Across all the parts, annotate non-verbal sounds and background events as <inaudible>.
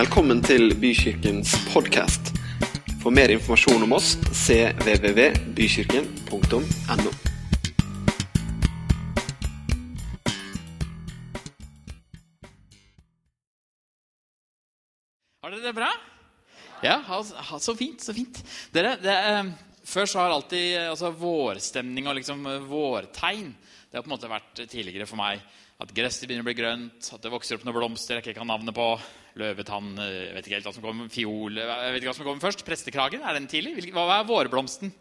Velkommen til Bykirkens podkast. For mer informasjon om oss cvvvbykirken.no. Har dere det bra? Ja, ha, ha, så fint. så fint. Dere, det, eh, Før så har alltid eh, altså, vårstemning og liksom, eh, vårtegn det har på en måte vært tidligere for meg. At gresset begynner å bli grønt, at det vokser opp noen blomster jeg ikke kan navnet på. Løvetann, eh, jeg vet ikke helt hva som kommer, fiol jeg vet ikke hva som kommer først. Prestekragen, er den tidlig? Hva er vårblomsten?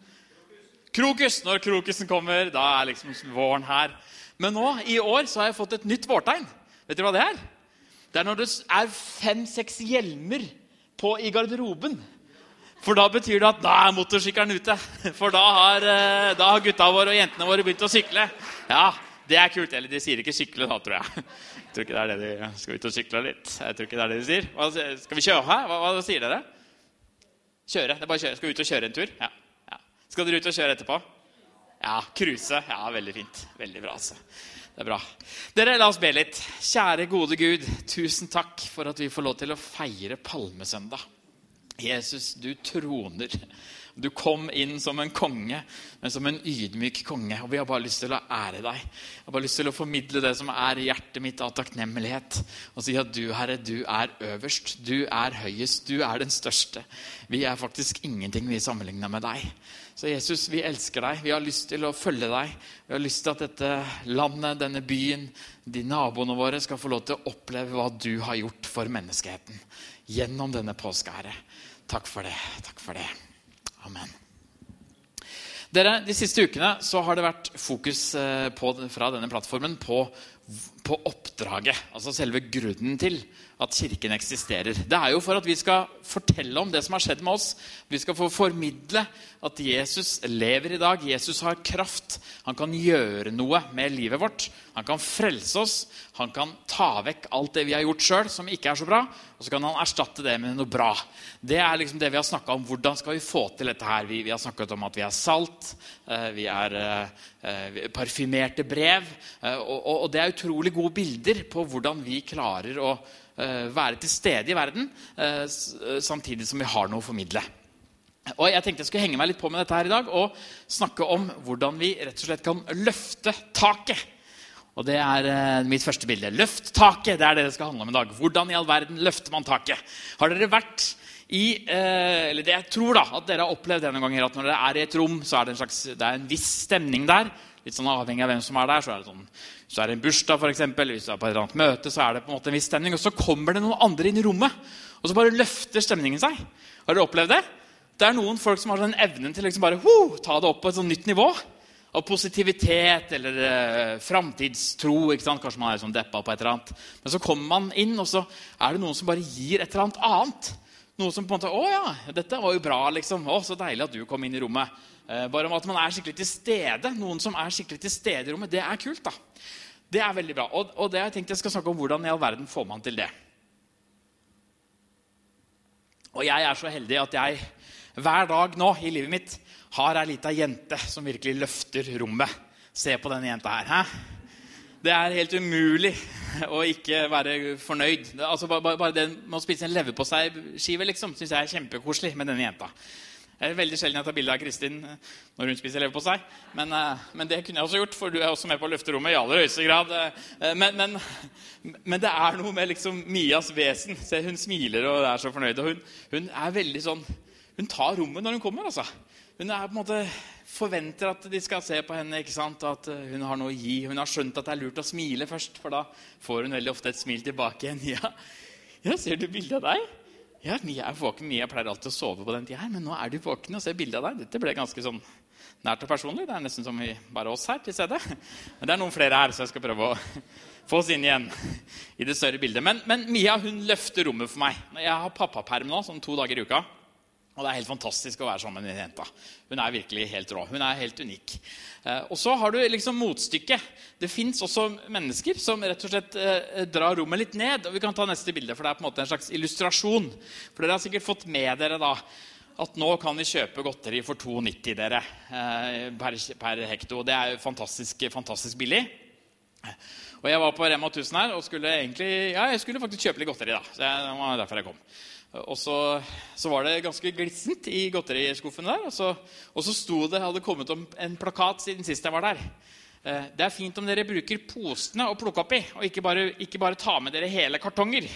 Krokus! Når krokusen kommer, da er liksom våren her. Men nå, i år, så har jeg fått et nytt vårtegn. Vet dere hva det er? Det er når det er fem-seks hjelmer på i garderoben. For da betyr det at da er motorsykkelen ute. <laughs> For da har, eh, da har gutta våre og jentene våre begynt å sykle. Ja, det er kult. Eller de sier ikke sykle da, tror jeg. <laughs> Tror ikke det er det de skal ut og sykle litt. Jeg tror ikke det er det de sier. Hva, skal vi kjøre her? Hva, hva sier dere? Kjøre. Det er bare kjøre. Skal vi ut og kjøre en tur? Ja. ja. Skal dere ut og kjøre etterpå? Ja, cruise. Ja, veldig fint. Veldig bra, altså. Det er bra. Dere, la oss be litt. Kjære, gode Gud, tusen takk for at vi får lov til å feire palmesøndag. Jesus, du troner. Du kom inn som en konge, men som en ydmyk konge. Og vi har bare lyst til å ære deg. Jeg har bare lyst til å formidle det som er i hjertet mitt av takknemlighet. Og si at du, Herre, du er øverst. Du er høyest. Du er den største. Vi er faktisk ingenting vi sammenligner med deg. Så Jesus, vi elsker deg. Vi har lyst til å følge deg. Vi har lyst til at dette landet, denne byen, de naboene våre skal få lov til å oppleve hva du har gjort for menneskeheten gjennom denne Herre. Takk for det. Takk for det. Amen. Dere, De siste ukene så har det vært fokus eh, på, fra denne plattformen på, på oppdraget. Altså selve grunnen til at Kirken eksisterer. Det er jo for at vi skal fortelle om det som har skjedd med oss. Vi skal få formidle at Jesus lever i dag. Jesus har kraft. Han kan gjøre noe med livet vårt. Han kan frelse oss. Han kan ta vekk alt det vi har gjort sjøl som ikke er så bra, og så kan han erstatte det med noe bra. Det er liksom det vi har snakka om. Hvordan skal vi få til dette her? Vi, vi har snakket om at vi er salt. eh, Vi er eh, parfymerte brev. eh, Og, og, og det er utrolig gode bilder på hvordan vi klarer å eh, være til stede i verden eh, eh, samtidig som vi har noe å formidle. Og jeg tenkte jeg skulle henge meg litt på med dette her i dag og snakke om hvordan vi rett og slett kan løfte taket. Og det er eh, mitt første bilde. Løft taket. Det er det det skal handle om i dag. Hvordan i all verden løfter man taket? Har dere vært i eh, Eller det jeg tror da, at dere har opplevd det noen ganger, at når dere er i et rom, så er det en, slags, det er en viss stemning der. Litt sånn avhengig av hvem som er der. så er det sånn, det er en bursdag, eksempel, hvis du er på et eller annet møte, så er det på en måte en viss stemning. Og så kommer det noen andre inn i rommet, og så bare løfter stemningen seg. Har dere opplevd det? Det er noen folk som har den evnen til liksom bare ho, ta det opp på et sånn nytt nivå. Av positivitet eller eh, framtidstro. Kanskje man er sånn deppa på et eller annet. Men så kommer man inn, og så er det noen som bare gir et eller annet annet. Noe som på en måte 'Å ja, dette var jo bra', liksom. 'Å, så deilig at du kom inn i rommet'. Eh, bare om at man er skikkelig til stede. Noen som er skikkelig til stede i rommet. Det er kult, da. Det er veldig bra. Og, og det har jeg tenkt jeg skal snakke om hvordan i all verden får man til det. Og jeg er så heldig at jeg hver dag nå i livet mitt har ei lita jente som virkelig løfter rommet. Se på denne jenta her. Hæ? Det er helt umulig å ikke være fornøyd. Altså, bare, det med å spise en leverposteiskive liksom, syns jeg er kjempekoselig med denne jenta. Det er veldig sjelden jeg tar bilde av Kristin eh, når hun spiser leverpostei. Men, eh, men det kunne jeg også gjort, for du er også med på å løfte rommet i aller høyeste grad. Eh, Men, men, men det er noe med liksom Mias vesen. Se, hun smiler og er så fornøyd. Og hun, hun er veldig sånn Hun tar rommet når hun kommer. altså. Hun er på en måte forventer at de skal se på henne, ikke sant? at eh, hun har noe å gi. Hun har skjønt at det er lurt å smile først, for da får hun veldig ofte et smil tilbake igjen. <laughs> Ja, ja ser du bildet av deg? Ja, Mia er våken. Mia pleier alltid å sove på den tida her, men nå er du våken og ser bilde av deg. Dette ble ganske sånn nært og personlig. Det er nesten som vi, bare oss her til stede. Men det er noen flere her, så jeg skal prøve å få oss inn igjen i det større bildet. Men, men Mia hun løfter rommet for meg. Jeg har pappaperm nå, sånn to dager i uka. Og det er helt fantastisk å være sammen med jenta. Hun er virkelig helt rå. Hun er helt unik. Eh, og så har du liksom motstykket. Det fins også mennesker som rett og slett eh, drar rommet litt ned. Og vi kan ta neste bilde, for det er på en måte en slags illustrasjon. For dere har sikkert fått med dere da at nå kan vi kjøpe godteri for 2,90 dere, eh, per, per hekto. Det er jo fantastisk, fantastisk billig. Og jeg var på Rema 1000 her og skulle egentlig, ja, jeg skulle faktisk kjøpe litt godteri. da, så Det var derfor jeg kom. Og så, så var det ganske glissent i godteriskuffen der. Og så, og så sto det, hadde kommet om en plakat siden sist jeg var der. Eh, det er fint om dere bruker posene å plukke opp i, og ikke bare, ikke bare ta med dere hele kartonger.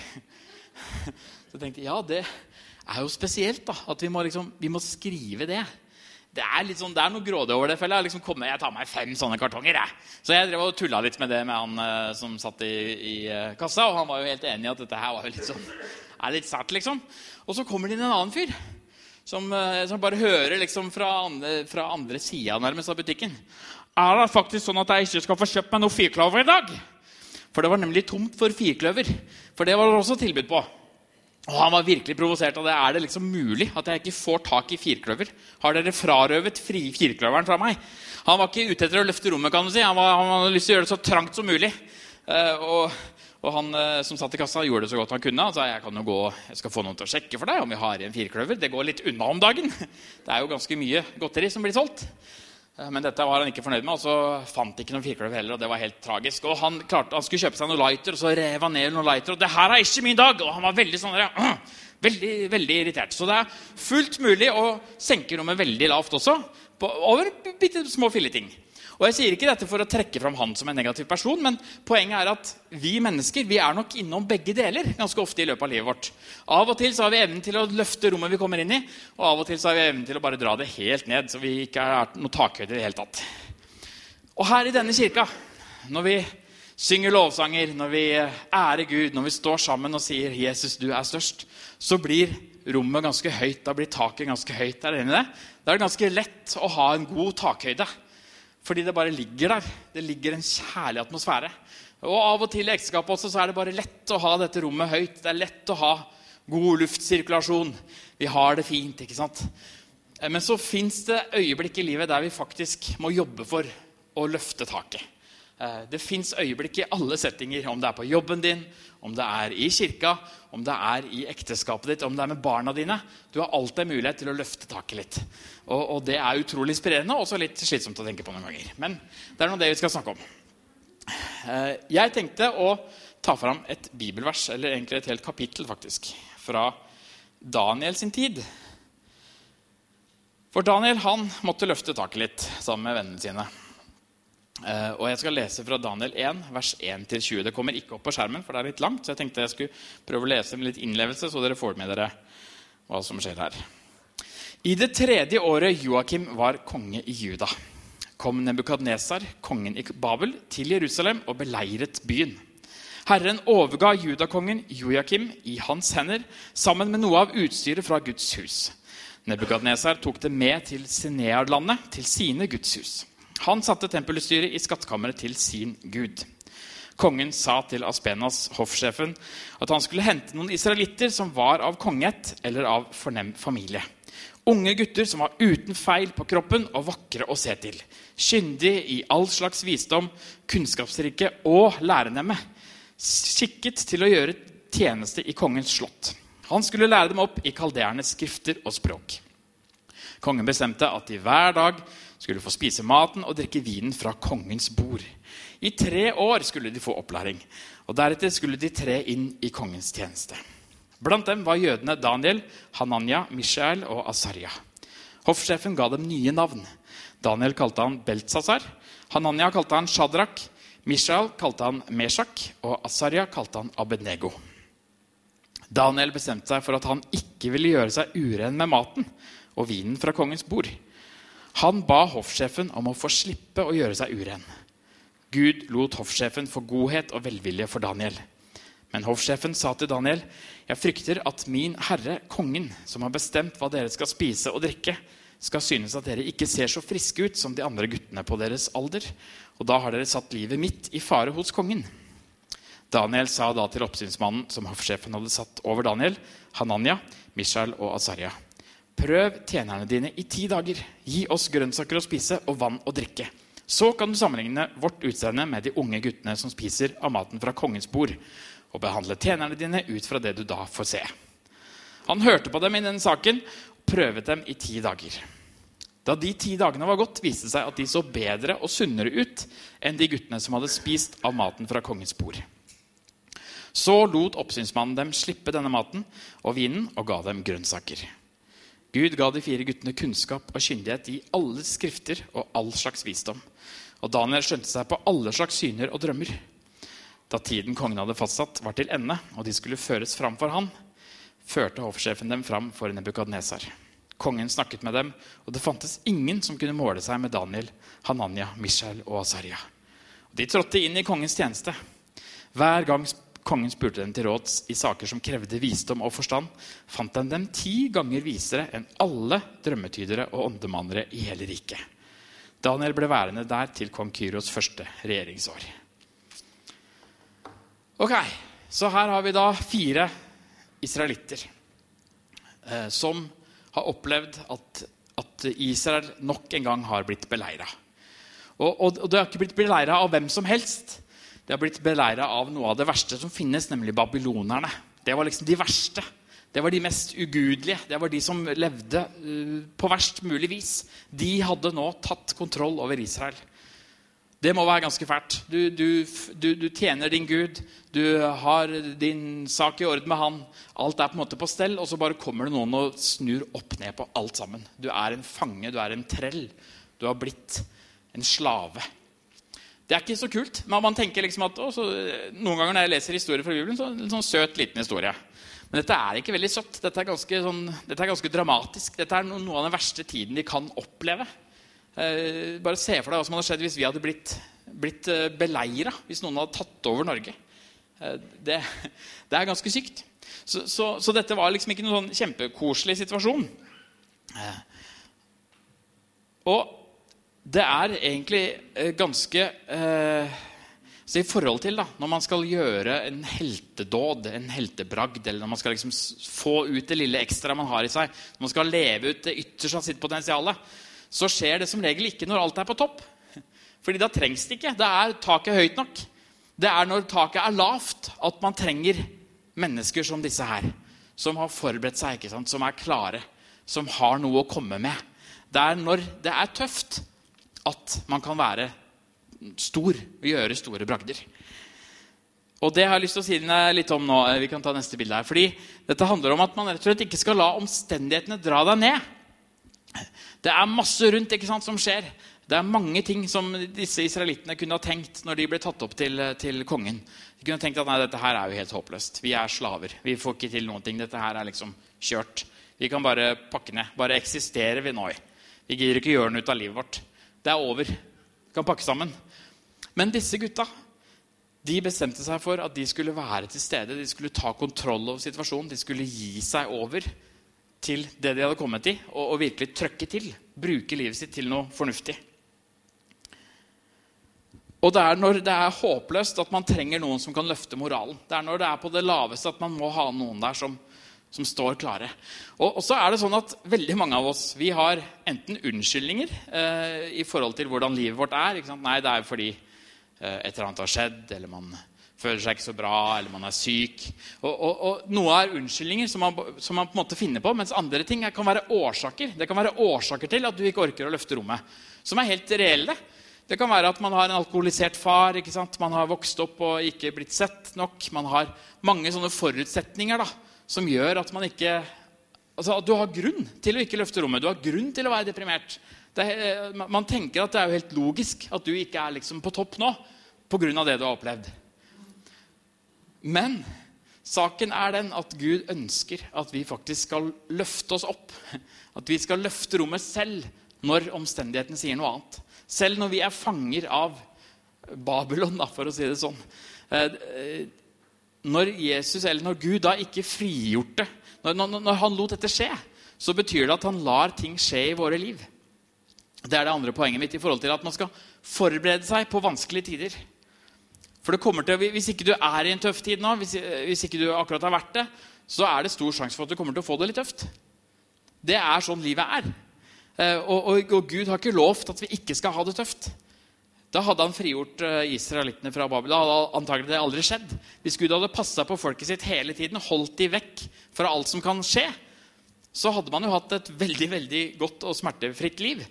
<laughs> Så jeg tenkte ja, det er jo spesielt da, at vi må, liksom, vi må skrive det. Det er, litt sånn, det er noe grådig over det. Jeg, liksom kommer, jeg tar meg fem sånne kartonger. Jeg. Så jeg drev og tulla litt med det med han uh, som satt i, i uh, kassa. Og han var jo helt enig i at dette her var jo litt sånn, er litt sært. liksom. Og så kommer det inn en annen fyr som, uh, som bare hører liksom fra andre, fra andre sida nærmest av butikken. Er det faktisk sånn at jeg ikke skal få kjøpt meg noe firkløver i dag? For det var nemlig tomt for firkløver. For det var det også tilbud på. Og Han var virkelig provosert av det. Er det liksom mulig at jeg ikke får tak i firkløver? Har dere frarøvet firkløveren fra meg? Han var ikke ute etter å løfte rommet. kan du si. Han, var, han hadde lyst til å gjøre det så trangt som mulig. Uh, og, og, han uh, som satt i kassa, gjorde det så godt han kunne. Han sa jeg kan jo gå, jeg skal få noen til å sjekke for deg om vi har igjen firkløver. Det går litt unna om dagen. <laughs> Det er jo ganske mye godteri som blir solgt. Eh, men dette var han ikke fornøyd med, og så fant ikke noen firkløver heller. og det var helt tragisk. Og Han klarte, han skulle kjøpe seg noen lighter, og så rev han ned noen lighter. Og det her er ikke min dag! Og han var veldig sånn ja, <clears throat> veldig, veldig irritert. Så det er fullt mulig å senke rommet veldig lavt også, over bitte små filleting. Og Jeg sier ikke dette for å trekke fram han som en negativ person, men poenget er at vi mennesker vi er nok innom begge deler ganske ofte i løpet av livet vårt. Av og til så har vi evnen til å løfte rommet vi kommer inn i, og av og til så har vi evnen til å bare dra det helt ned, så vi ikke er noe takhøyde i det hele tatt. Og her i denne kirka, når vi synger lovsanger, når vi ærer Gud, når vi står sammen og sier 'Jesus, du er størst', så blir rommet ganske høyt. Da blir taket ganske høyt. Er dere i det? Da er det ganske lett å ha en god takhøyde. Fordi det bare ligger der. Det ligger en kjærlig atmosfære. Og Av og til i ekteskapet også så er det bare lett å ha dette rommet høyt. Det er lett å ha god luftsirkulasjon. Vi har det fint. ikke sant? Eh, men så fins det øyeblikk i livet der vi faktisk må jobbe for å løfte taket. Eh, det fins øyeblikk i alle settinger, om det er på jobben din, om det er i kirka, om det er i ekteskapet ditt, om det er med barna dine. Du har alltid mulighet til å løfte taket litt. Og, og det er utrolig inspirerende og også litt slitsomt å tenke på noen ganger. Men det er nå det vi skal snakke om. Eh, jeg tenkte å ta fram et bibelvers, eller egentlig et helt kapittel, faktisk, fra Daniel sin tid. For Daniel han måtte løfte taket litt sammen med vennene sine. Uh, og Jeg skal lese fra Daniel 1, vers 1-20. Det kommer ikke opp på skjermen, for det er litt langt. Så jeg tenkte jeg skulle prøve å lese med litt innlevelse, så dere får med dere hva som skjer her. I det tredje året Joakim var konge i Juda, kom Nebukadnesar, kongen i Babel, til Jerusalem og beleiret byen. Herren overga judakongen Joakim i hans hender sammen med noe av utstyret fra Guds hus. Nebukadnesar tok det med til Sinearlandet, til sine gudshus. Han satte tempelutstyret i skattkammeret til sin gud. Kongen sa til Aspenas, hoffsjefen, at han skulle hente noen israelitter som var av kongeætt eller av fornem familie. Unge gutter som var uten feil på kroppen og vakre å se til. Kyndige i all slags visdom, kunnskapsrike og lærenemme. Skikket til å gjøre tjeneste i kongens slott. Han skulle lære dem opp i kaldeernes skrifter og språk. Kongen bestemte at de hver dag skulle få spise maten og drikke vinen fra kongens bord. I tre år skulle de få opplæring, og deretter skulle de tre inn i kongens tjeneste. Blant dem var jødene Daniel, Hananya, Mishael og Asarya. Hoffsjefen ga dem nye navn. Daniel kalte han Beltsasar, Hananya kalte han Shadrach, Mishael kalte han Meshach, og Asarya kalte han Abednego. Daniel bestemte seg for at han ikke ville gjøre seg uren med maten og vinen fra kongens bord. Han ba hoffsjefen om å få slippe å gjøre seg uren. Gud lot hoffsjefen få godhet og velvilje for Daniel. Men hoffsjefen sa til Daniel, 'Jeg frykter at min herre, kongen, som har bestemt hva dere skal spise og drikke, skal synes at dere ikke ser så friske ut som de andre guttene på deres alder.' 'Og da har dere satt livet mitt i fare hos kongen.' Daniel sa da til oppsynsmannen som hoffsjefen hadde satt over Daniel, Hananya, Mishael og Asarya. Prøv tjenerne dine i ti dager. Gi oss grønnsaker å spise og vann å drikke. Så kan du sammenligne vårt utseende med de unge guttene som spiser av maten fra kongens bord, og behandle tjenerne dine ut fra det du da får se. Han hørte på dem i denne saken og prøvet dem i ti dager. Da de ti dagene var gått, viste det seg at de så bedre og sunnere ut enn de guttene som hadde spist av maten fra kongens bord. Så lot oppsynsmannen dem slippe denne maten og vinen og ga dem grønnsaker. Gud ga de fire guttene kunnskap og kyndighet i alle skrifter og all slags visdom. Og Daniel skjønte seg på alle slags syner og drømmer. Da tiden kongen hadde fastsatt, var til ende, og de skulle føres fram for han, førte hoffsjefen dem fram for Nebukadnesar. Kongen snakket med dem, og det fantes ingen som kunne måle seg med Daniel, Hananya, Mishael og Asaria. De trådte inn i kongens tjeneste. Hver gang kongen spurte dem til råds i saker som krevde visdom og forstand, fant han dem ti ganger visere enn alle drømmetydere og åndemannere i hele riket. Daniel ble værende der til kong Kyros første regjeringsår. Ok, Så her har vi da fire israelitter eh, som har opplevd at, at, Israel nok en gang har blitt beleira. Og, og, og det har ikke blitt beleira av hvem som helst. Det har blitt beleira av noe av det verste som finnes, nemlig babylonerne. Det var liksom de verste. Det var de mest ugudelige. Det var de som levde uh, på verst mulig vis. De hadde nå tatt kontroll over Israel. Det må være ganske fælt. Du, du, du, du, tjener din Gud, du har din sak i orden med han. Alt er på en måte på stell, og så bare kommer det noen og snur opp ned på alt sammen. Du er en fange, du er en trell. Du har blitt en slave. Det er ikke så kult. Men man tenker liksom at, også, Noen ganger når jeg leser historier fra Bibelen, så er det en sånn søt, liten historie. Men dette er ikke veldig søtt. Dette er ganske, sånn, dette er ganske dramatisk. Dette er noe av den verste tiden de kan oppleve. Eh, bare se for deg hva som hadde skjedd hvis vi hadde blitt, blitt eh, beleira. Hvis noen hadde tatt over Norge. Eh, det, det, er ganske sykt. Så, så, så, dette var liksom ikke noen sånn kjempekoselig situasjon. Eh, og det er egentlig eh, ganske eh, så I forhold til da, når man skal gjøre en heltedåd, en heltebragd, eller når man skal liksom få ut det lille ekstra man har i seg, når man skal leve ut det ytterste av sitt potensial, så skjer det som regel ikke når alt er på topp. Fordi da trengs det ikke. Da er taket høyt nok. Det er når taket er lavt, at man trenger mennesker som disse her. Som har forberedt seg, som er klare, som har noe å komme med. Det er når det er tøft, at man kan være stor og gjøre store bragder. Og det har jeg lyst til å si litt om nå. Vi kan ta neste bilde her. Fordi dette handler om at man rett og slett ikke skal la omstendighetene dra deg ned. Det er masse rundt ikke sant, som skjer. Det er mange ting som disse israelittene kunne ha tenkt når de ble tatt opp til, til kongen. De kunne ha tenkt at nei, dette her er jo helt håpløst. Vi er slaver. Vi får ikke til noen ting. Dette her er liksom kjørt. Vi kan bare pakke ned. Bare eksisterer vi nå i. Vi gidder ikke gjøre noe ut av livet vårt. Det er over. Vi kan pakke sammen. Men disse gutta de bestemte seg for at de skulle være til stede. De skulle ta kontroll over situasjonen. De skulle gi seg over til det de hadde kommet i, og, og virkelig trøkke til. Bruke livet sitt til noe fornuftig. Og det er når det er håpløst, at man trenger noen som kan løfte moralen. Det er når det er på det laveste, at man må ha noen der som, som står klare. Og, så er det sånn at veldig mange av oss vi har enten unnskyldninger eh, i forhold til hvordan livet vårt er. Nei, det er fordi eh, et eller annet har skjedd, eller man føler seg ikke så bra, eller man er syk. Og, og, og Noe er unnskyldninger som man, som man, på en måte finner på, mens andre ting kan være årsaker. Det kan være årsaker til at du ikke orker å løfte rommet, som er helt reelle. Det kan være at man har en alkoholisert far, man har vokst opp og ikke blitt sett nok. Man har mange sånne forutsetninger da, som gjør at man ikke altså at Du har grunn til å ikke løfte rommet. Du har grunn til å være deprimert. Er, eh, man tenker at det er jo helt logisk at du ikke er liksom på topp nå pga. det du har opplevd. Men saken er den at Gud ønsker at vi faktisk skal løfte oss opp. At vi skal løfte rommet selv når omstendighetene sier noe annet. Selv når vi er fanger av Babylon, for å si det sånn. Når Jesus, eller når Gud da ikke frigjorte når, når, når han lot dette skje, så betyr det at han lar ting skje i våre liv. Det er det andre poenget mitt i forhold til at man skal forberede seg på vanskelige tider. For det kommer til, Hvis ikke du er i en tøff tid nå, hvis, hvis ikke du akkurat har vært det, så er det stor sjanse for at du kommer til å få det litt tøft. Det er sånn livet er. Eh, og, og, og Gud har ikke lovt at vi ikke skal ha det tøft. Da hadde han frigjort eh, israelittene fra Babel. Da hadde antagelig det aldri skjedd. Hvis Gud hadde passa på folket sitt hele tiden, holdt de vekk fra alt som kan skje, så hadde man jo hatt et veldig veldig godt og smertefritt liv.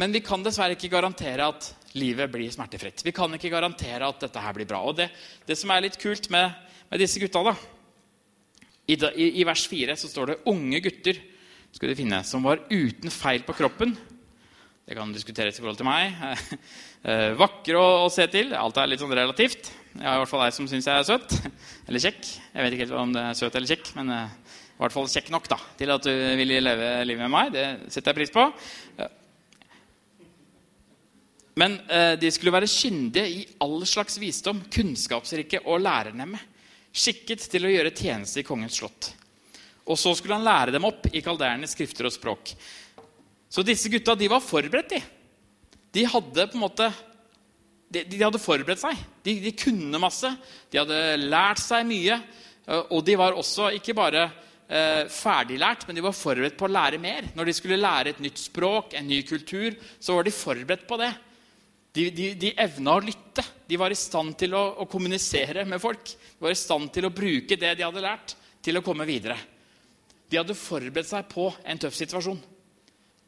Men vi kan dessverre ikke garantere at livet blir smertefritt. Vi kan ikke garantere at dette her blir bra. Og det, det som er litt kult med, med disse gutta, da I, i, I, vers 4 så står det 'unge gutter' skal du finne, som var uten feil på kroppen. Det kan diskuteres i forhold til meg. <laughs> Eh, vakre å, å, se til. Alt er litt sånn relativt. Jeg har i hvert fall ei som syns jeg er søt. <laughs> Eller kjekk. Jeg vet ikke helt om det er søt eller kjekk, men uh, i hvert fall kjekk nok da, til at du vil leve livet med meg. Det setter jeg pris på. Men eh, de skulle være kyndige i all slags visdom, kunnskapsrike og lærernemme. Skikket til å gjøre tjeneste i kongens slott. Og så skulle han lære dem opp i kalderende skrifter og språk. Så disse gutta de var forberedt. De De hadde på en måte de, de hadde forberedt seg. De, de, kunne masse. De hadde lært seg mye. Eh, og de var også ikke bare eh, ferdiglært, men de var forberedt på å lære mer. Når de skulle lære et nytt språk, en ny kultur, så var de forberedt på det. De, de, de evna å lytte. De var i stand til å, å, kommunisere med folk. De var i stand til å bruke det de hadde lært, til å komme videre. De hadde forberedt seg på en tøff situasjon.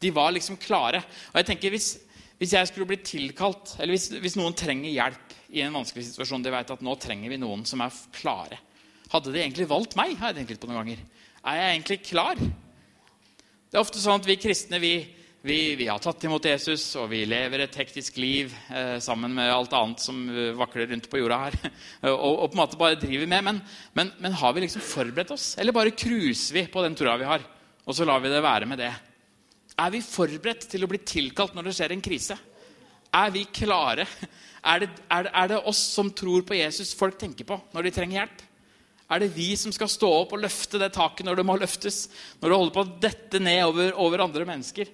De var liksom klare. Og jeg tenker Hvis, hvis jeg skulle blitt tilkalt, eller hvis, hvis, noen trenger hjelp i en vanskelig situasjon De vet at nå trenger vi noen som er klare. Hadde de egentlig valgt meg? har jeg tenkt litt på noen ganger. Er jeg egentlig klar? Det er ofte sånn at vi kristne vi, vi, vi, har tatt imot Jesus, og vi lever et hektisk liv eh, sammen med alt annet som eh, vakler rundt på jorda her. <laughs> og, og, på en måte bare driver med. Men, men, men, har vi liksom forberedt oss? Eller bare cruiser vi på den troa vi har, og så lar vi det være med det? Er vi forberedt til å bli tilkalt når det skjer en krise? Er vi klare? Er det, er, er det oss som tror på Jesus, folk tenker på når de trenger hjelp? Er det vi som skal stå opp og løfte det taket når det må løftes? Når det holder på å dette ned over, over andre mennesker?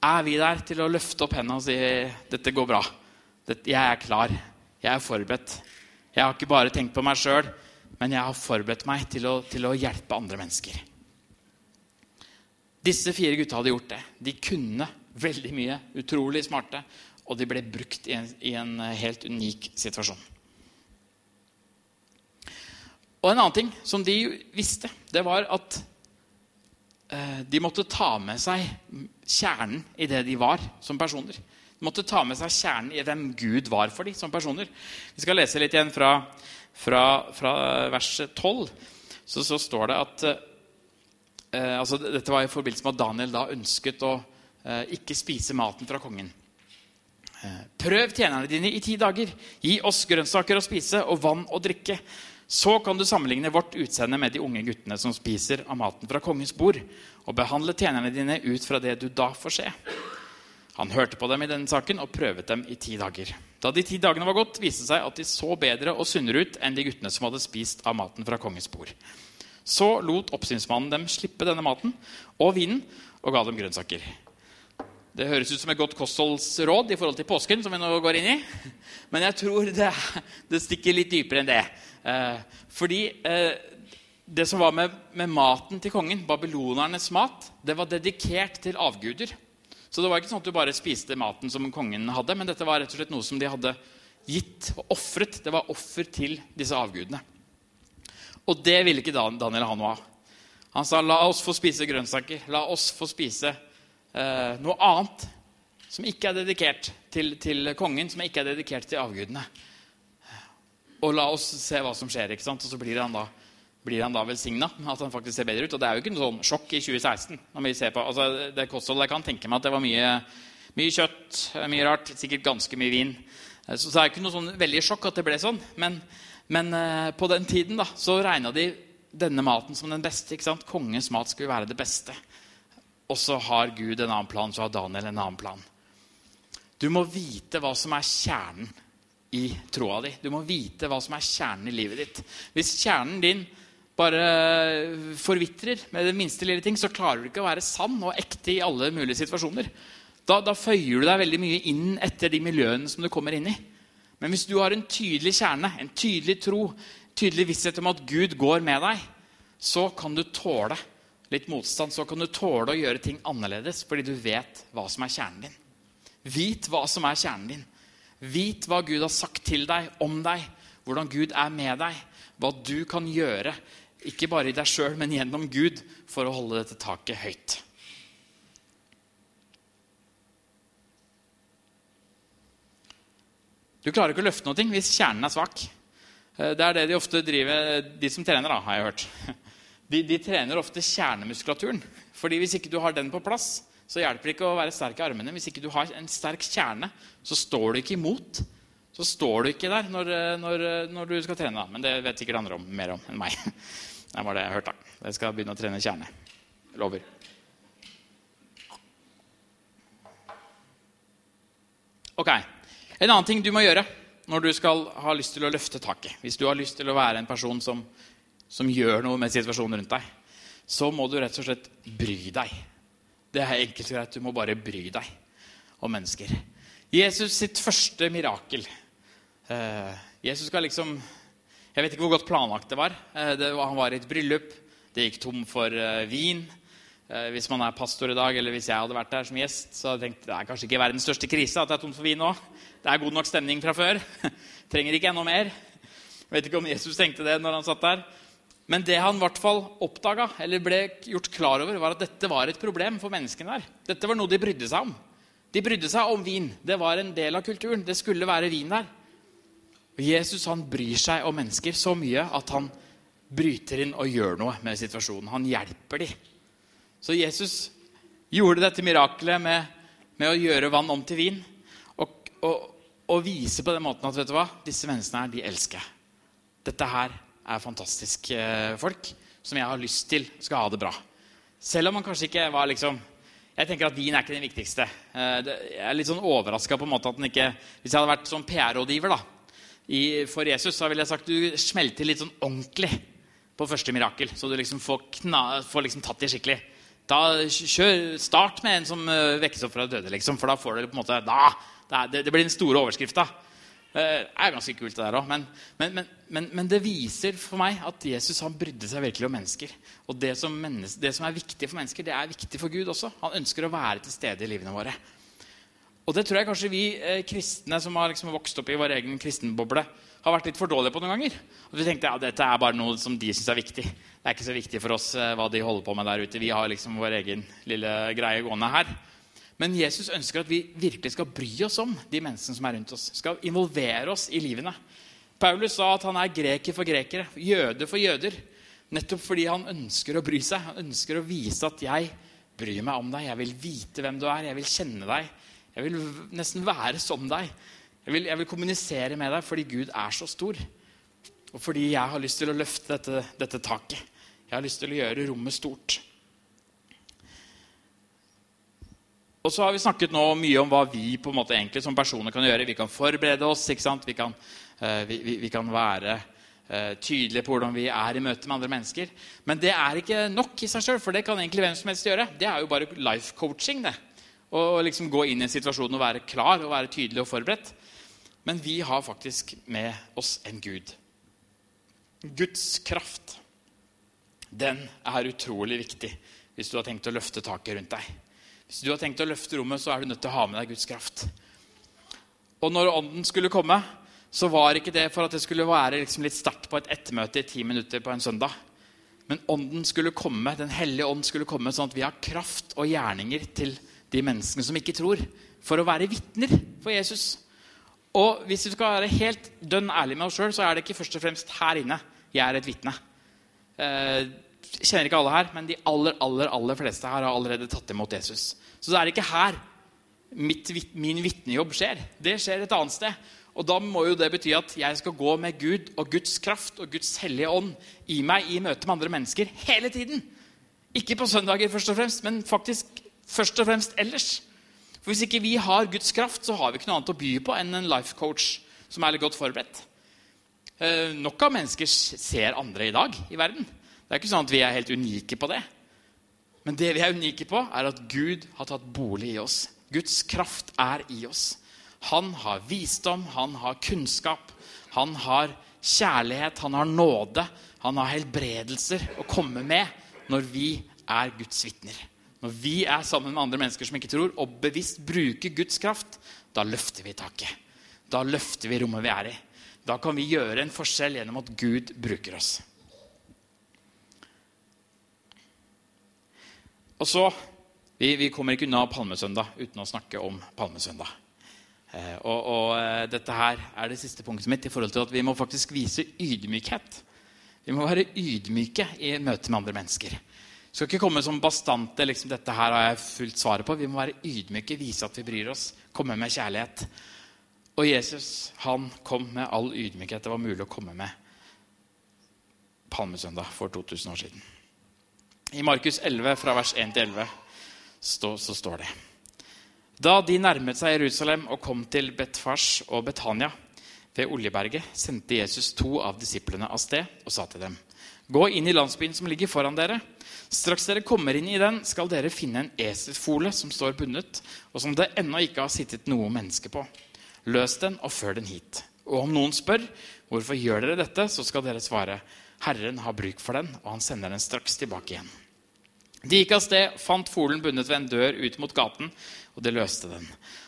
er vi der til å løfte opp hendene og si dette går bra. Dette, jeg er klar. Jeg er forberedt. Jeg har ikke bare tenkt på meg sjøl, men jeg har forberedt meg til å, til å, hjelpe andre mennesker. Disse fire gutta hadde gjort det. De kunne veldig mye. Utrolig smarte. Og de ble brukt i en, i en helt unik situasjon. Og en annen ting som de visste, det var at Eh, de måtte ta med seg kjernen i det de var som personer. De måtte ta med seg kjernen i hvem Gud var for dem som personer. Vi skal lese litt igjen fra, fra, fra vers 12. Så, så, står det at eh, altså, Dette var i forbindelse med at Daniel da ønsket å eh, ikke spise maten fra kongen. Eh, Prøv tjenerne dine i ti dager. Gi oss grønnsaker å spise og vann å drikke. Så kan du sammenligne vårt utseende med de unge guttene som spiser av maten fra kongens bord, og behandle tjenerne dine ut fra det du da får se. Han hørte på dem i denne saken og prøvet dem i ti dager. Da de ti dagene var gått, viste det seg at de så bedre og sunnere ut enn de guttene som hadde spist av maten fra kongens bord. Så lot oppsynsmannen dem slippe denne maten og vinen og ga dem grønnsaker. Det høres ut som et godt kostholdsråd i forhold til påsken, som vi nå går inn i. Men jeg tror det, det stikker litt dypere enn det. Eh, fordi eh, det som var med, med, maten til kongen, babylonernes mat, det var dedikert til avguder. Så det var ikke sånn at du bare spiste maten som kongen hadde, men dette var rett og slett noe som de hadde gitt og ofret. Det var offer til disse avgudene. Og det ville ikke Daniel ha noe av. Han sa, 'La oss få spise grønnsaker. La oss få spise eh, noe annet som ikke er dedikert til, til kongen, som ikke er dedikert til avgudene.' Og la oss se hva som skjer. ikke sant? Og så blir han da, blir da velsigna. At han faktisk ser bedre ut. Og det er jo ikke noe sånn sjokk i 2016. når vi ser på, altså det kostholdet, Jeg kan tenke meg at det var mye, mye kjøtt, mye rart, sikkert ganske mye vin. Så det er ikke noe sånn veldig sjokk at det ble sånn. Men, men uh, på den tiden da, så regna de denne maten som den beste. ikke sant? Kongens mat skulle være det beste. Og så har Gud en annen plan, så har Daniel en annen plan. Du må vite hva som er kjernen i troa di. Du må vite hva som er kjernen i livet ditt. Hvis kjernen din bare forvitrer med det minste lille ting, så klarer du ikke å være sann og ekte i alle mulige situasjoner. Da, da føyer du deg veldig mye inn etter de miljøene som du kommer inn i. Men hvis du har en tydelig kjerne, en tydelig tro, tydelig visshet om at Gud går med deg, så kan du tåle litt motstand. Så kan du tåle å gjøre ting annerledes fordi du vet hva som er kjernen din. Vit hva som er kjernen din. Vit hva Gud har sagt til deg, om deg, hvordan Gud er med deg, hva du kan gjøre Ikke bare i deg sjøl, men gjennom Gud for å holde dette taket høyt. Du klarer ikke å løfte noe hvis kjernen er svak. Eh, det er det de ofte driver, de som trener, da, har jeg hørt. <laughs> De, de trener ofte kjernemuskulaturen. Fordi hvis ikke du har den på plass, så hjelper det ikke å være sterk i armene. Hvis ikke du har en sterk kjerne, så står du ikke imot. Så står du ikke der når, når, når du skal trene. Men det vet sikkert andre om, mer om enn meg. <laughs> Det var det jeg hørte. da. Jeg skal begynne å trene kjerne. Lover. Ok. En annen ting du må gjøre når du skal ha lyst til å løfte taket, hvis du har lyst til å være en person som, som gjør noe med situasjonen rundt deg, så må du rett og slett bry deg. Det er enkelt og greit. Du må bare bry deg om mennesker. Jesus sitt første mirakel eh, Jesus skal liksom Jeg vet ikke hvor godt planlagt det var. Eh, det var han var i et bryllup. Det gikk tom for eh, vin. Eh, hvis man er pastor i dag, eller hvis jeg hadde vært der som gjest, så hadde jeg tenkt det er kanskje ikke verdens største krise at det er tomt for vin nå. Det er god nok stemning fra før. <laughs> Trenger ikke enda mer. Jeg vet ikke om Jesus tenkte det når han satt der. Men det han i hvert fall oppdaga, eller ble gjort klar over, var at dette var et problem for menneskene der. Dette var noe de brydde seg om. De brydde seg om vin. Det var en del av kulturen. Det skulle være vin der. Og Jesus han bryr seg om mennesker så mye at han bryter inn og gjør noe med situasjonen. Han hjelper dem. Så Jesus gjorde dette mirakelet med, med å gjøre vann om til vin og, og, og, vise på den måten at vet du hva, disse menneskene her, de elsker jeg. Dette her er fantastiske eh, folk som jeg har lyst til skal ha det bra. Selv om man kanskje ikke var liksom Jeg tenker at vin er ikke den viktigste. Eh, jeg er litt sånn overraska på en måte at den ikke Hvis jeg hadde vært sånn PR-rådgiver da, for Jesus, så ville jeg sagt du smelter litt sånn ordentlig på første mirakel. Så du liksom får, kna, får liksom tatt det skikkelig. Da kjør, Start med en som eh, vekkes opp fra de døde, liksom, for da får du på en måte da, det, det blir den store overskrifta. Det er ganske kult, det der òg. Men, men, men, men, det viser for meg at Jesus han brydde seg virkelig om mennesker. Og det som, menneske, det som, er viktig for mennesker, det er viktig for Gud også. Han ønsker å være til stede i livene våre. Og det tror jeg kanskje vi eh, kristne som har liksom vokst opp i vår egen kristenboble, har vært litt for dårlige på noen ganger. Og vi tenkte ja, dette er bare noe som de syns er viktig. Det er ikke så viktig for oss eh, hva de holder på med der ute. Vi har liksom vår egen lille greie gående her. Men Jesus ønsker at vi virkelig skal bry oss om de menneskene som er rundt oss. Skal involvere oss i livene. Paulus sa at han er greker for grekere, jøde for jøder. Nettopp fordi han ønsker å bry seg. Han ønsker å vise at 'jeg bryr meg om deg'. 'Jeg vil vite hvem du er. Jeg vil kjenne deg. Jeg vil nesten være som deg.' Jeg vil, jeg vil, kommunisere med deg fordi Gud er så stor. Og fordi jeg har lyst til å løfte dette, dette taket. Jeg har lyst til å gjøre rommet stort. Og så har Vi snakket nå mye om hva vi på en måte egentlig som personer kan gjøre. Vi kan forberede oss. ikke sant? Vi kan, uh, vi, vi, vi kan være uh, tydelige på hvordan vi er i møte med andre mennesker. Men det er ikke nok i seg sjøl, for det kan egentlig hvem som helst gjøre. Det er jo bare life coaching. det. Å liksom gå inn i en situasjon og være klar og være tydelig og forberedt. Men vi har faktisk med oss en Gud. Guds kraft. Den er utrolig viktig hvis du har tenkt å løfte taket rundt deg. Hvis du har tenkt å løfte rommet, så er du nødt til å ha med deg Guds kraft. Og når Ånden skulle komme, så var ikke det for at det skulle være liksom litt start på et ettermøte i ti minutter på en søndag. Men Ånden skulle komme, Den hellige ånd skulle komme, sånn at vi har kraft og gjerninger til de menneskene som ikke tror, for å være vitner for Jesus. Og hvis vi skal være helt dønn ærlig med oss sjøl, så er det ikke først og fremst her inne jeg er et vitne. Eh, kjenner ikke alle her, men de aller aller, aller fleste her har allerede tatt imot Jesus. Så det er ikke her mitt, min vitnejobb skjer. Det skjer et annet sted. Og da må jo det bety at jeg skal gå med Gud og Guds kraft og Guds hellige ånd i meg i møte med andre mennesker hele tiden. Ikke på søndager, først og fremst, men faktisk først og fremst ellers. For Hvis ikke vi har Guds kraft, så har vi ikke noe annet å by på enn en life coach som er litt godt forberedt. Eh, nok av mennesker ser andre i dag i verden. Det er ikke sånn at vi er helt unike på det. Men det vi er unike på, er at Gud har tatt bolig i oss. Guds kraft er i oss. Han har visdom, han har kunnskap, han har kjærlighet, han har nåde, han har helbredelser å komme med når vi er Guds vitner. Når vi er sammen med andre mennesker som ikke tror, og bevisst bruker Guds kraft, da løfter vi taket. Da løfter vi rommet vi er i. Da kan vi gjøre en forskjell gjennom at Gud bruker oss. Og så, vi, vi kommer ikke unna Palmesøndag uten å snakke om Palmesøndag. Eh, og, og, eh, dette her er det siste punktet mitt i forhold til at vi må faktisk vise ydmykhet. Vi må være ydmyke i møte med andre mennesker. Skal ikke komme som bastante liksom, 'Dette her har jeg fullt svaret på.' Vi må være ydmyke, vise at vi bryr oss, komme med kjærlighet. Og Jesus han kom med all ydmykhet det var mulig å komme med palmesøndag for 2000 år siden. I Markus 11, fra vers 1 til 11, så, så står det Da de nærmet seg Jerusalem og kom til Betfars og Betania ved Oljeberget, sendte Jesus to av disiplene av sted og sa til dem.: Gå inn i landsbyen som ligger foran dere. Straks dere kommer inn i den, skal dere finne en eselfole som står bundet, og som det ennå ikke har sittet noe menneske på. Løs den og før den hit. Og om noen spør hvorfor gjør dere dette, så skal dere svare Herren har bruk for den, og han sender den straks tilbake igjen. De gikk av sted, fant folen bundet ved en dør ut mot gaten, og de løste den.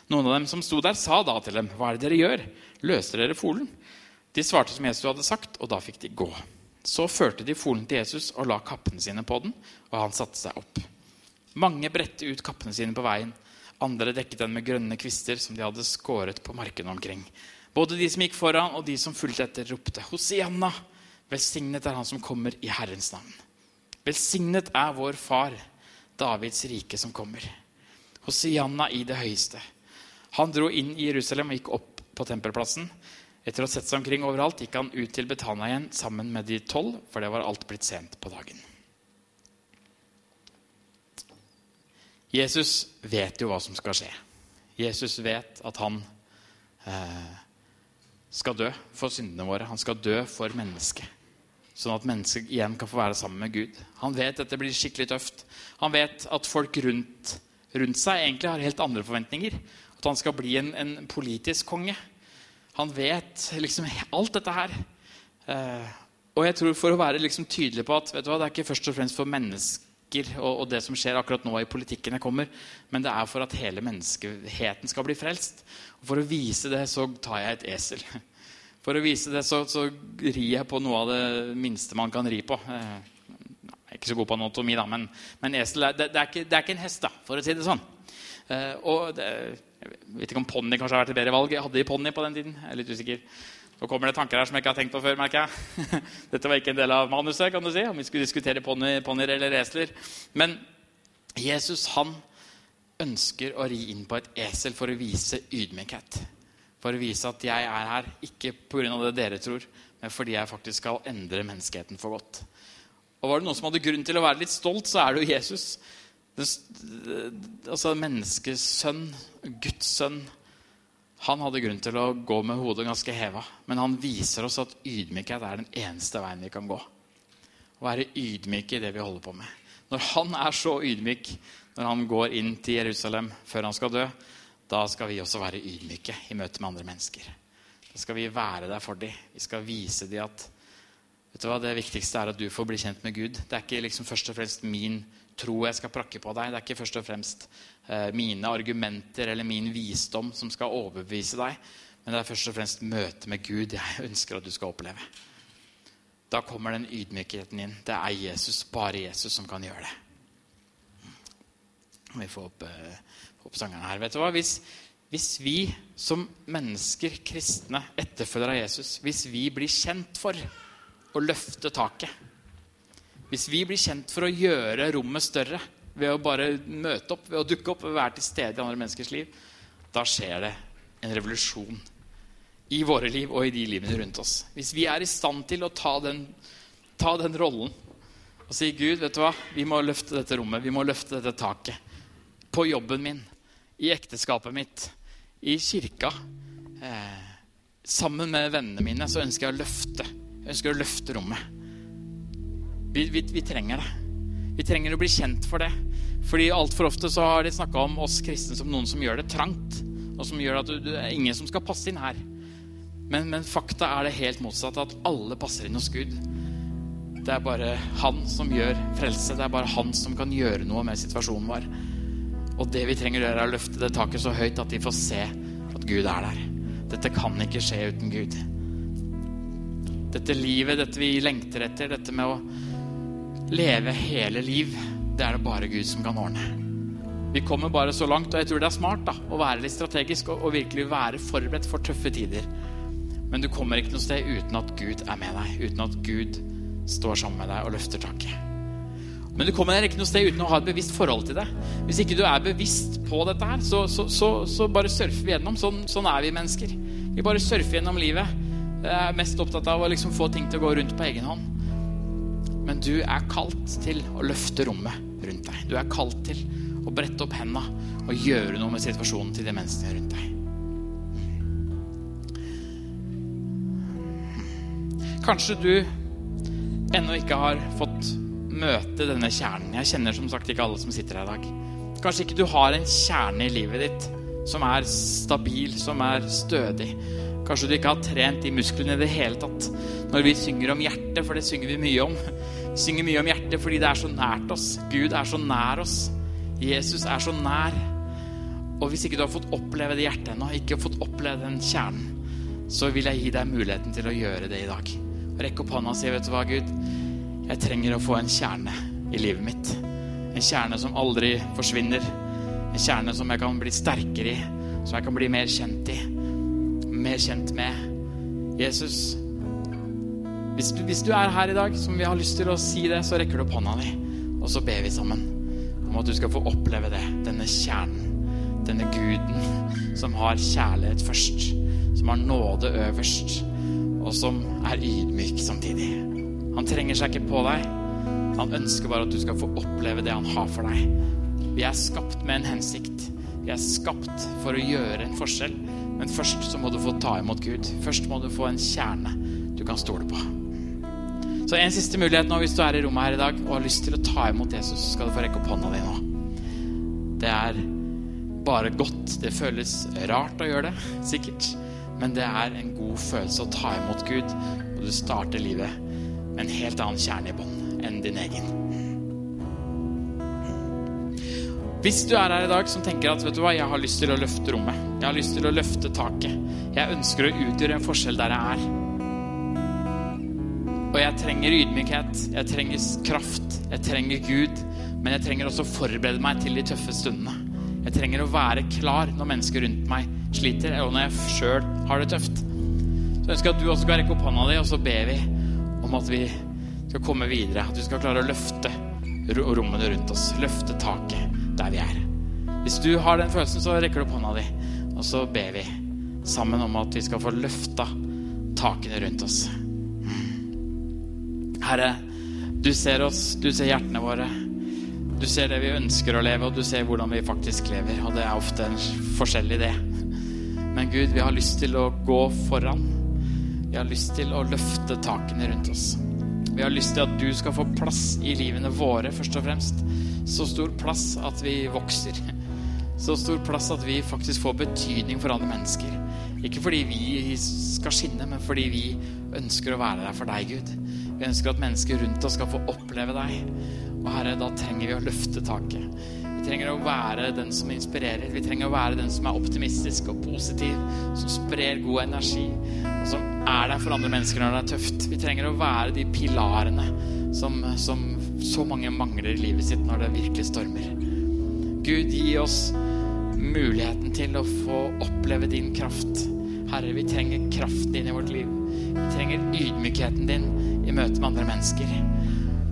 Noen av dem som sto der, sa da til dem, 'Hva er det dere gjør? Løser dere folen?' De svarte som Jesus hadde sagt, og da fikk de gå. Så førte de folen til Jesus og la kappene sine på den, og han satte seg opp. Mange bredte ut kappene sine på veien. Andre dekket den med grønne kvister som de hadde skåret på markene omkring. Både de som gikk foran, og de som fulgte etter, ropte Hosianna! Velsignet er han som kommer i Herrens navn. Velsignet er vår far, Davids rike, som kommer. Hosianna i det høyeste. Han dro inn i Jerusalem og gikk opp på tempelplassen. Etter å ha sett seg omkring overalt gikk han ut til Betania igjen sammen med de tolv, for det var alt blitt sent på dagen. Jesus vet jo hva som skal skje. Jesus vet at han eh, skal dø for syndene våre. Han skal dø for mennesket. Sånn at mennesket igjen kan få være sammen med Gud. Han vet at det blir skikkelig tøft. Han vet at folk rundt, rundt seg egentlig har helt andre forventninger. At han skal bli en, en politisk konge. Han vet liksom alt dette her. Eh, og jeg tror for å være liksom tydelig på at vet du hva, det er ikke først og fremst for mennesker og, og, det som skjer akkurat nå i politikken jeg kommer, men det er for at hele menneskeheten skal bli frelst. Og for å vise det så tar jeg et esel. <laughs> For å vise det så, så rir jeg på noe av det minste man kan ri på. Eh, jeg er ikke så god på anatomi, da, men, men esel er, det, det, er ikke, det, er ikke, en hest, da, for å si det sånn. Eh, og det, jeg vet ikke om ponni kanskje har vært et bedre valg. Hadde de ponni på den tiden. Jeg er litt usikker. Nå kommer det tanker her som jeg ikke har tenkt på før. merker jeg. <laughs> Dette var ikke en del av manuset, kan du si, om vi skulle diskutere ponnier eller esler. Men Jesus han ønsker å ri inn på et esel for å vise ydmykhet for å vise at jeg er her, ikke pga. det dere tror, men fordi jeg faktisk skal endre menneskeheten for godt. Og Var det noen som hadde grunn til å være litt stolt, så er det jo Jesus. Det, altså Menneskets sønn, Guds sønn. Han hadde grunn til å gå med hodet ganske heva. Men han viser oss at ydmykhet er den eneste veien vi kan gå. Å være ydmyke i det vi holder på med. Når han er så ydmyk når han går inn til Jerusalem før han skal dø, da skal vi også være ydmyke i møte med andre mennesker. Da skal vi være der for dem. Vi skal vise dem at vet du hva, det viktigste er at du får bli kjent med Gud. Det er ikke liksom først og fremst min tro jeg skal prakke på deg. Det er ikke først og fremst eh, mine argumenter eller min visdom som skal overbevise deg. Men det er først og fremst møtet med Gud jeg <laughs> ønsker at du skal oppleve. Da kommer den ydmykheten inn. Det er Jesus, bare Jesus, som kan gjøre det. Vi får opp eh, oppsangeren her. Vet du hva? Hvis, hvis vi som mennesker, kristne, etterfølgere av Jesus, hvis vi blir kjent for å løfte taket Hvis vi blir kjent for å gjøre rommet større ved å bare møte opp, ved å dukke opp, ved å være til stede i andre menneskers liv, da skjer det en revolusjon i våre liv og i de livene rundt oss. Hvis vi er i stand til å ta den, ta den rollen og si Gud, vet du hva, vi må løfte dette rommet, vi må løfte dette taket. På jobben min, i ekteskapet mitt, i kirka. Eh, sammen med vennene mine så ønsker jeg å løfte. Jeg ønsker å løfte rommet. Vi, vi, vi trenger det. Vi trenger å bli kjent for det. Fordi altfor ofte så har de snakka om oss kristne som noen som gjør det trangt. Og som gjør at det er ingen som skal passe inn her. Men, men fakta er det helt motsatt. At alle passer inn hos Gud. Det er bare han som gjør frelse. Det er bare han som kan gjøre noe med situasjonen vår. Og det vi trenger å gjøre, er å løfte det taket så høyt at de får se at Gud er der. Dette kan ikke skje uten Gud. Dette livet, dette vi lengter etter, dette med å leve hele liv det er det bare Gud som kan ordne. Vi kommer bare så langt, og jeg tror det er smart da, å være litt strategisk og, og virkelig være forberedt for tøffe tider. Men du kommer ikke noe sted uten at Gud er med deg, uten at Gud står sammen med deg og løfter taket. Men du kommer ikke noe sted uten å ha et bevisst forhold til det. Hvis ikke du er bevisst på dette her, så, så, så, så bare surfer vi gjennom. Sånn, sånn, er vi mennesker. Vi bare surfer gjennom livet. Jeg er mest opptatt av å liksom få ting til å gå rundt på egen hånd. Men du er kalt til å løfte rommet rundt deg. Du er kalt til å brette opp henda og gjøre noe med situasjonen til de menneskene rundt deg. Kanskje du ennå ikke har fått møte denne kjernen. Jeg kjenner som sagt ikke alle som sitter her i dag. Kanskje ikke du har en kjerne i livet ditt som er stabil, som er stødig. Kanskje du ikke har trent de musklene i det hele tatt. Når vi synger om hjertet, for det synger vi mye om. Synger mye om hjertet fordi det er så nært oss. Gud er så nær oss. Jesus er så nær. Og hvis ikke du har fått oppleve det hjertet ennå, ikke fått oppleve den kjernen, så vil jeg gi deg muligheten til å gjøre det i dag. Rekk opp hånda og si, vet du hva, Gud, jeg trenger å få en kjerne i livet mitt. En kjerne som aldri forsvinner. En kjerne som jeg kan bli sterkere i, som jeg kan bli mer kjent i. Mer kjent med. Jesus, hvis du, hvis du er her i dag som vi har lyst til å si det, så rekker du opp hånda di, og så ber vi sammen om at du skal få oppleve det. Denne kjernen. Denne guden som har kjærlighet først. Som har nåde øverst. Og som er ydmyk samtidig. Han trenger seg ikke på deg. Han ønsker bare at du skal få oppleve det han har for deg. Vi er skapt med en hensikt. Vi er skapt for å gjøre en forskjell. Men først så må du få ta imot Gud. Først må du få en kjerne du kan stole på. Så en siste mulighet nå hvis du er i rommet her i dag og har lyst til å ta imot Jesus, så skal du få rekke opp hånda di nå. Det er bare godt. Det føles rart å gjøre det, sikkert. Men det er en god følelse å ta imot Gud, og du starter livet med en helt annen kjerne i bånn enn din egen. Hvis du er her i dag som tenker at vet du hva, jeg har lyst til å løfte rommet, jeg har lyst til å løfte taket, jeg ønsker å utgjøre en forskjell der jeg er, og jeg trenger ydmykhet, jeg trenger kraft, jeg trenger Gud. Men jeg trenger også å forberede meg til de tøffe stundene. Jeg trenger å være klar når mennesker rundt meg sliter, eller når jeg sjøl har det tøft. Så jeg ønsker at du også skal rekke opp hånda di, og så ber vi om at vi skal komme videre. At vi skal klare å løfte rommene rundt oss. Løfte taket der vi er. Hvis du har den følelsen, så rekker du opp hånda di, og så ber vi sammen om at vi skal få løfta takene rundt oss. Herre, du ser oss, du ser hjertene våre. Du ser det vi ønsker å leve, og du ser hvordan vi faktisk lever. Og det er ofte en forskjellig det. Men Gud, vi har lyst til å gå foran. Vi har lyst til å løfte takene rundt oss. Vi har lyst til at du skal få plass i livene våre, først og fremst. Så stor plass at vi vokser. Så stor plass at vi faktisk får betydning for andre mennesker. Ikke fordi vi skal skinne, men fordi vi ønsker å være der for deg, Gud. Vi ønsker at mennesker rundt oss skal få oppleve deg. Og Herre, da trenger vi å løfte taket. Vi trenger å være den som inspirerer. Vi trenger å være den som er optimistisk og positiv, som sprer god energi, og som er der for andre mennesker når det er tøft. Vi trenger å være de pilarene som, som så mange mangler i livet sitt når det virkelig stormer. Gud, gi oss muligheten til å få oppleve din kraft. Herre, vi trenger kraften din i vårt liv. Vi trenger ydmykheten din i møte med andre mennesker.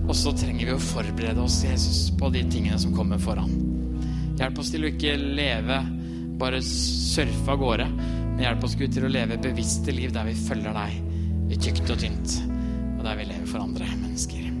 Og så trenger vi å forberede oss, Jesus, på de tingene som kommer foran. Hjelp oss til å ikke leve bare surfe av gårde, men hjelp oss, Gud, til å leve bevisste liv der vi følger deg i tykt og tynt, og der vi lever for andre mennesker.